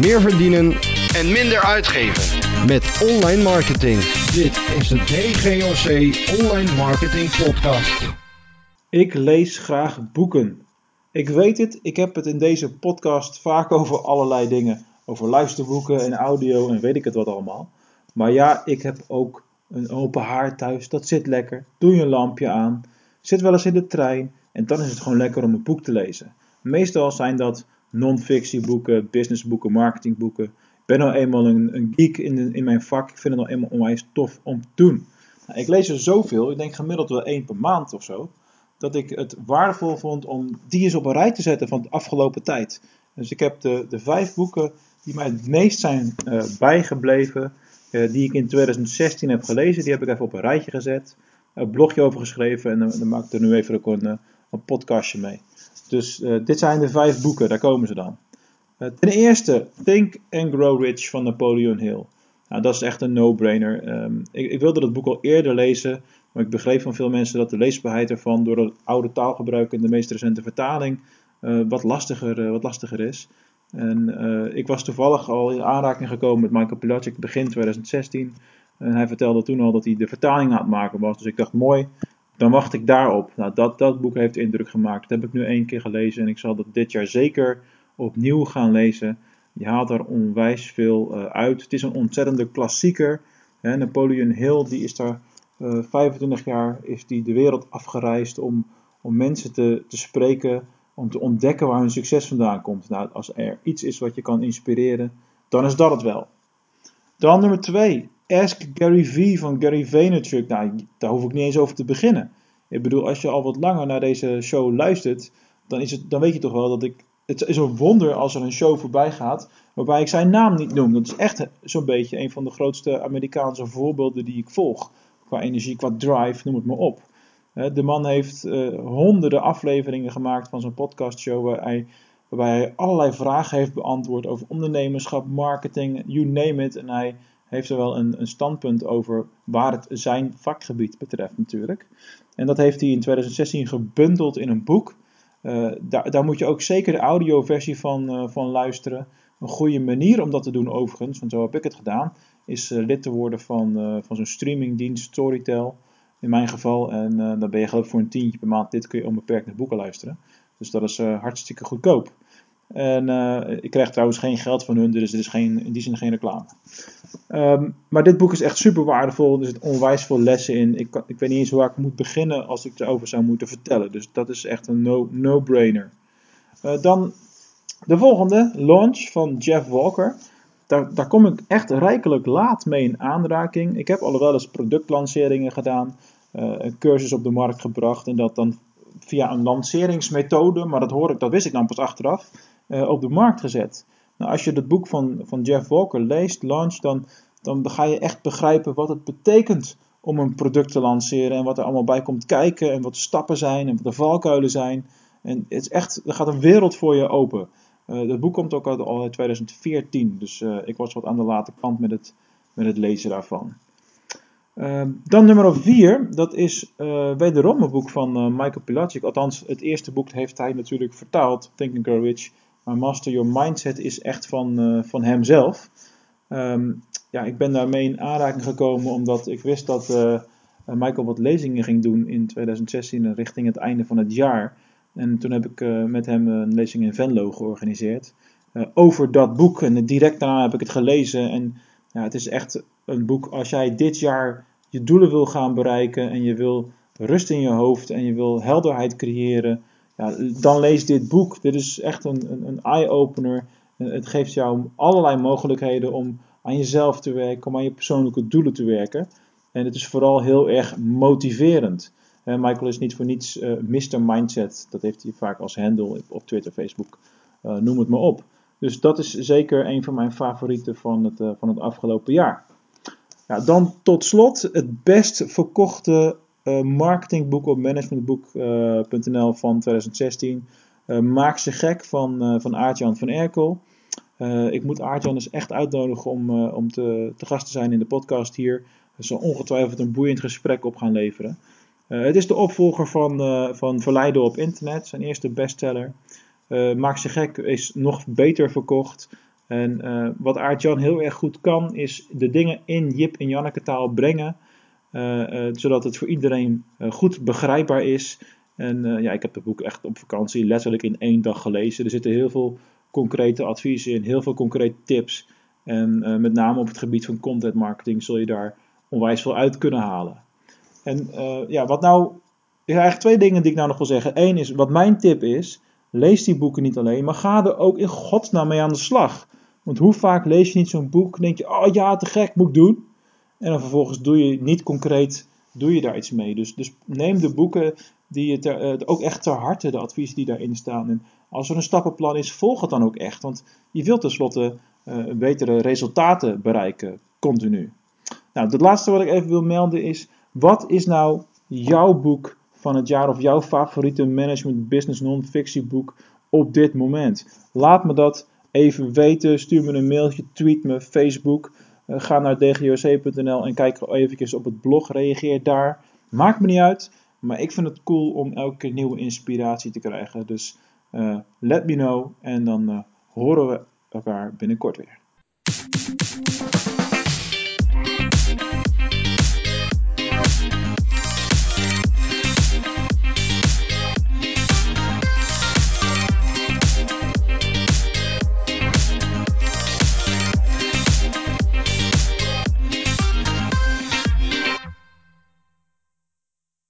meer verdienen en minder uitgeven. met online marketing. Dit is de DGOC Online Marketing Podcast. Ik lees graag boeken. Ik weet het, ik heb het in deze podcast vaak over allerlei dingen. Over luisterboeken en audio en weet ik het wat allemaal. Maar ja, ik heb ook een open haard thuis, dat zit lekker. Doe je een lampje aan, zit wel eens in de trein en dan is het gewoon lekker om een boek te lezen. Meestal zijn dat non-fictieboeken, businessboeken, marketingboeken. Ik ben nou eenmaal een, geek in, in mijn vak, ik vind het nou eenmaal onwijs tof om te doen. Nou, ik lees er zoveel, ik denk gemiddeld wel één per maand of zo dat ik het waardevol vond om die eens op een rij te zetten van de afgelopen tijd. Dus ik heb de, de vijf boeken die mij het meest zijn eh, bijgebleven, eh, die ik in 2016 heb gelezen, die heb ik even op een rijtje gezet, een blogje over geschreven en dan, dan maak ik er nu even ook een, eh, een podcastje mee. Dus eh, dit zijn de vijf boeken, daar komen ze dan. Eh, ten eerste Think and Grow Rich van Napoleon Hill. Nou, dat is echt een no-brainer. Ehm, ik, ik wilde dat boek al eerder lezen, maar ik begreep van veel mensen dat de leesbaarheid ervan door het oude taalgebruik in de meest recente vertaling eh, wat, lastiger, wat lastiger is. En ik was toevallig al in aanraking gekomen met Michael Pilacic begin 2016. En hij vertelde toen al dat hij de vertaling aan het maken was. Dus ik dacht, mooi, dan wacht ik daarop. Nou, dat, dat boek heeft indruk gemaakt. Dat heb ik nu één keer gelezen en ik zal dat dit jaar zeker opnieuw gaan lezen. Je haalt er onwijs veel eh, uit. Het is een ontzettende klassieker. Napoleon Hill die is daar eh, 25 jaar is die de wereld afgereisd om, om mensen te, te spreken, om te ontdekken waar hun succes vandaan komt. Nou, als er iets is wat je kan inspireren, dan is dat het wel. Dan nummer 2. Ask Gary V van Gary Vaynerchuk. Nou, daar hoef ik niet eens over te beginnen. Ik bedoel, als je al wat langer naar deze show luistert, dan, is het, dan weet je toch wel dat ik. Het is een wonder als er een show voorbij gaat waarbij ik zijn naam niet noem. Dat is echt zo'n beetje een van de grootste Amerikaanse voorbeelden die ik volg. Qua energie, qua drive, noem het maar op. De man heeft eh, honderden afleveringen gemaakt van zijn podcastshow waar waarbij hij allerlei vragen heeft beantwoord over ondernemerschap, marketing, you name it. En hij heeft er wel een, een standpunt over waar het zijn vakgebied betreft natuurlijk. En dat heeft hij in 2016 gebundeld in een boek. Eh, daar, daar moet je ook zeker de audioversie van, eh, van luisteren. Een goede manier om dat te doen overigens, want zo heb ik het gedaan, is eh, lid te worden van, van zo'n streamingdienst Storytel. In mijn geval. En dan ben je geloof ik voor een tientje per maand. Dit kun je onbeperkt naar boeken luisteren. Dus dat is hartstikke goedkoop. En eh, ik krijg trouwens geen geld van hun, dus er is geen, in die zin geen reclame. Ehm, maar dit boek is echt super waardevol. Er zitten onwijs veel lessen in. Ik, ik weet niet eens waar ik moet beginnen als ik erover zou moeten vertellen. Dus dat is echt een no- no-brainer. Eh, dan de volgende, Launch van Jeff Walker. Daar, daar kom ik echt rijkelijk laat mee in aanraking. Ik heb al wel eens productlanceringen gedaan, eh, een cursus op de markt gebracht en dat dan via een lanceringsmethode, maar dat, hoor ik, dat wist ik dan pas achteraf, eh, op de markt gezet. Nou, als je het boek van, van Jeff Walker leest, Launch, dan, dan ga je echt begrijpen wat het betekent om een product te lanceren en wat er allemaal bij komt kijken en wat de stappen zijn en wat de valkuilen zijn. En het is echt, er gaat een wereld voor je open. Eh dat boek komt ook uit, al uit 2014, dus eh, ik was wat aan de late kant met het, met het lezen daarvan. Ehm, dan nummer 4, dat is wederom een boek van Michael Pilacic. Althans, het eerste boek heeft hij natuurlijk vertaald, Think and Grow Rich. Maar Master Your Mindset is echt van, eh, van hemzelf. Ehm, ja, ik ben daarmee in aanraking gekomen omdat ik wist dat eh, Michael wat lezingen ging doen in 2016 richting het einde van het jaar. En toen heb ik eh, met hem een lezing in Venlo georganiseerd eh, over dat boek. En direct daarna heb ik het gelezen. En ja, het is echt een boek als jij dit jaar je doelen wil gaan bereiken en je wil rust in je hoofd en je wil helderheid creëren, ja, dan lees dit boek. Dit is echt een, een, een eye-opener. Het geeft jou allerlei mogelijkheden om aan jezelf te werken, om aan je persoonlijke doelen te werken. En het is vooral heel erg motiverend. Eh, Michael is niet voor niets eh Mr. Mindset. Dat heeft hij vaak als handle op, Twitter, Facebook. eh, noem het maar op. Dus dat is zeker een van mijn favorieten van het, van het afgelopen jaar. Ja, dan tot slot het best verkochte marketingboek op managementboek.nl van 2016. Eh, Maak ze gek van, eh van Aartjan van Erkel. Eh, ik moet Aartjan dus echt uitnodigen om, eh, om te, te gast te zijn in de podcast hier. Er zal ongetwijfeld een boeiend gesprek op gaan leveren. Eh, het is de opvolger van, eh, van Verleiden op internet, zijn eerste bestseller. Eh, Maak ze gek is nog beter verkocht. En wat Aart-Jan heel erg goed kan, is de dingen in Jip en Janneke taal brengen. Uh, zodat het voor iedereen goed begrijpbaar is. En ja, ik heb het boek echt op vakantie letterlijk in één dag gelezen. Er zitten heel veel concrete adviezen in, heel veel concrete tips. En met name op het gebied van content marketing zul je daar onwijs veel uit kunnen halen. En ja, wat nou. Er zijn eigenlijk twee dingen die ik nou nog wil zeggen. Eén is, wat mijn tip is, lees die boeken niet alleen, maar ga er ook in godsnaam mee aan de slag. Want hoe vaak lees je niet zo'n boek, denk je, oh ja, te gek, moet ik doen. En dan vervolgens doe je niet concreet, doe je daar iets mee. Dus, dus neem de boeken die je uh, ook echt ter harte, de adviezen die daarin staan. En als er een stappenplan is, volg het dan ook echt. Want je wilt tenslotte uh, betere resultaten bereiken, continu. Nou, het laatste wat ik even wil melden is, wat is nou jouw boek van het jaar of jouw favoriete management business non-fictie boek op dit moment? Laat me dat even weten. Stuur me een mailtje, tweet me, Facebook. Uh, ga naar dgoc.nl en kijk even op het blog. Reageer daar. Maakt me niet uit. Maar ik vind het cool om elke keer nieuwe inspiratie te krijgen. Dus uh, let me know. En dan uh, horen we elkaar binnenkort weer.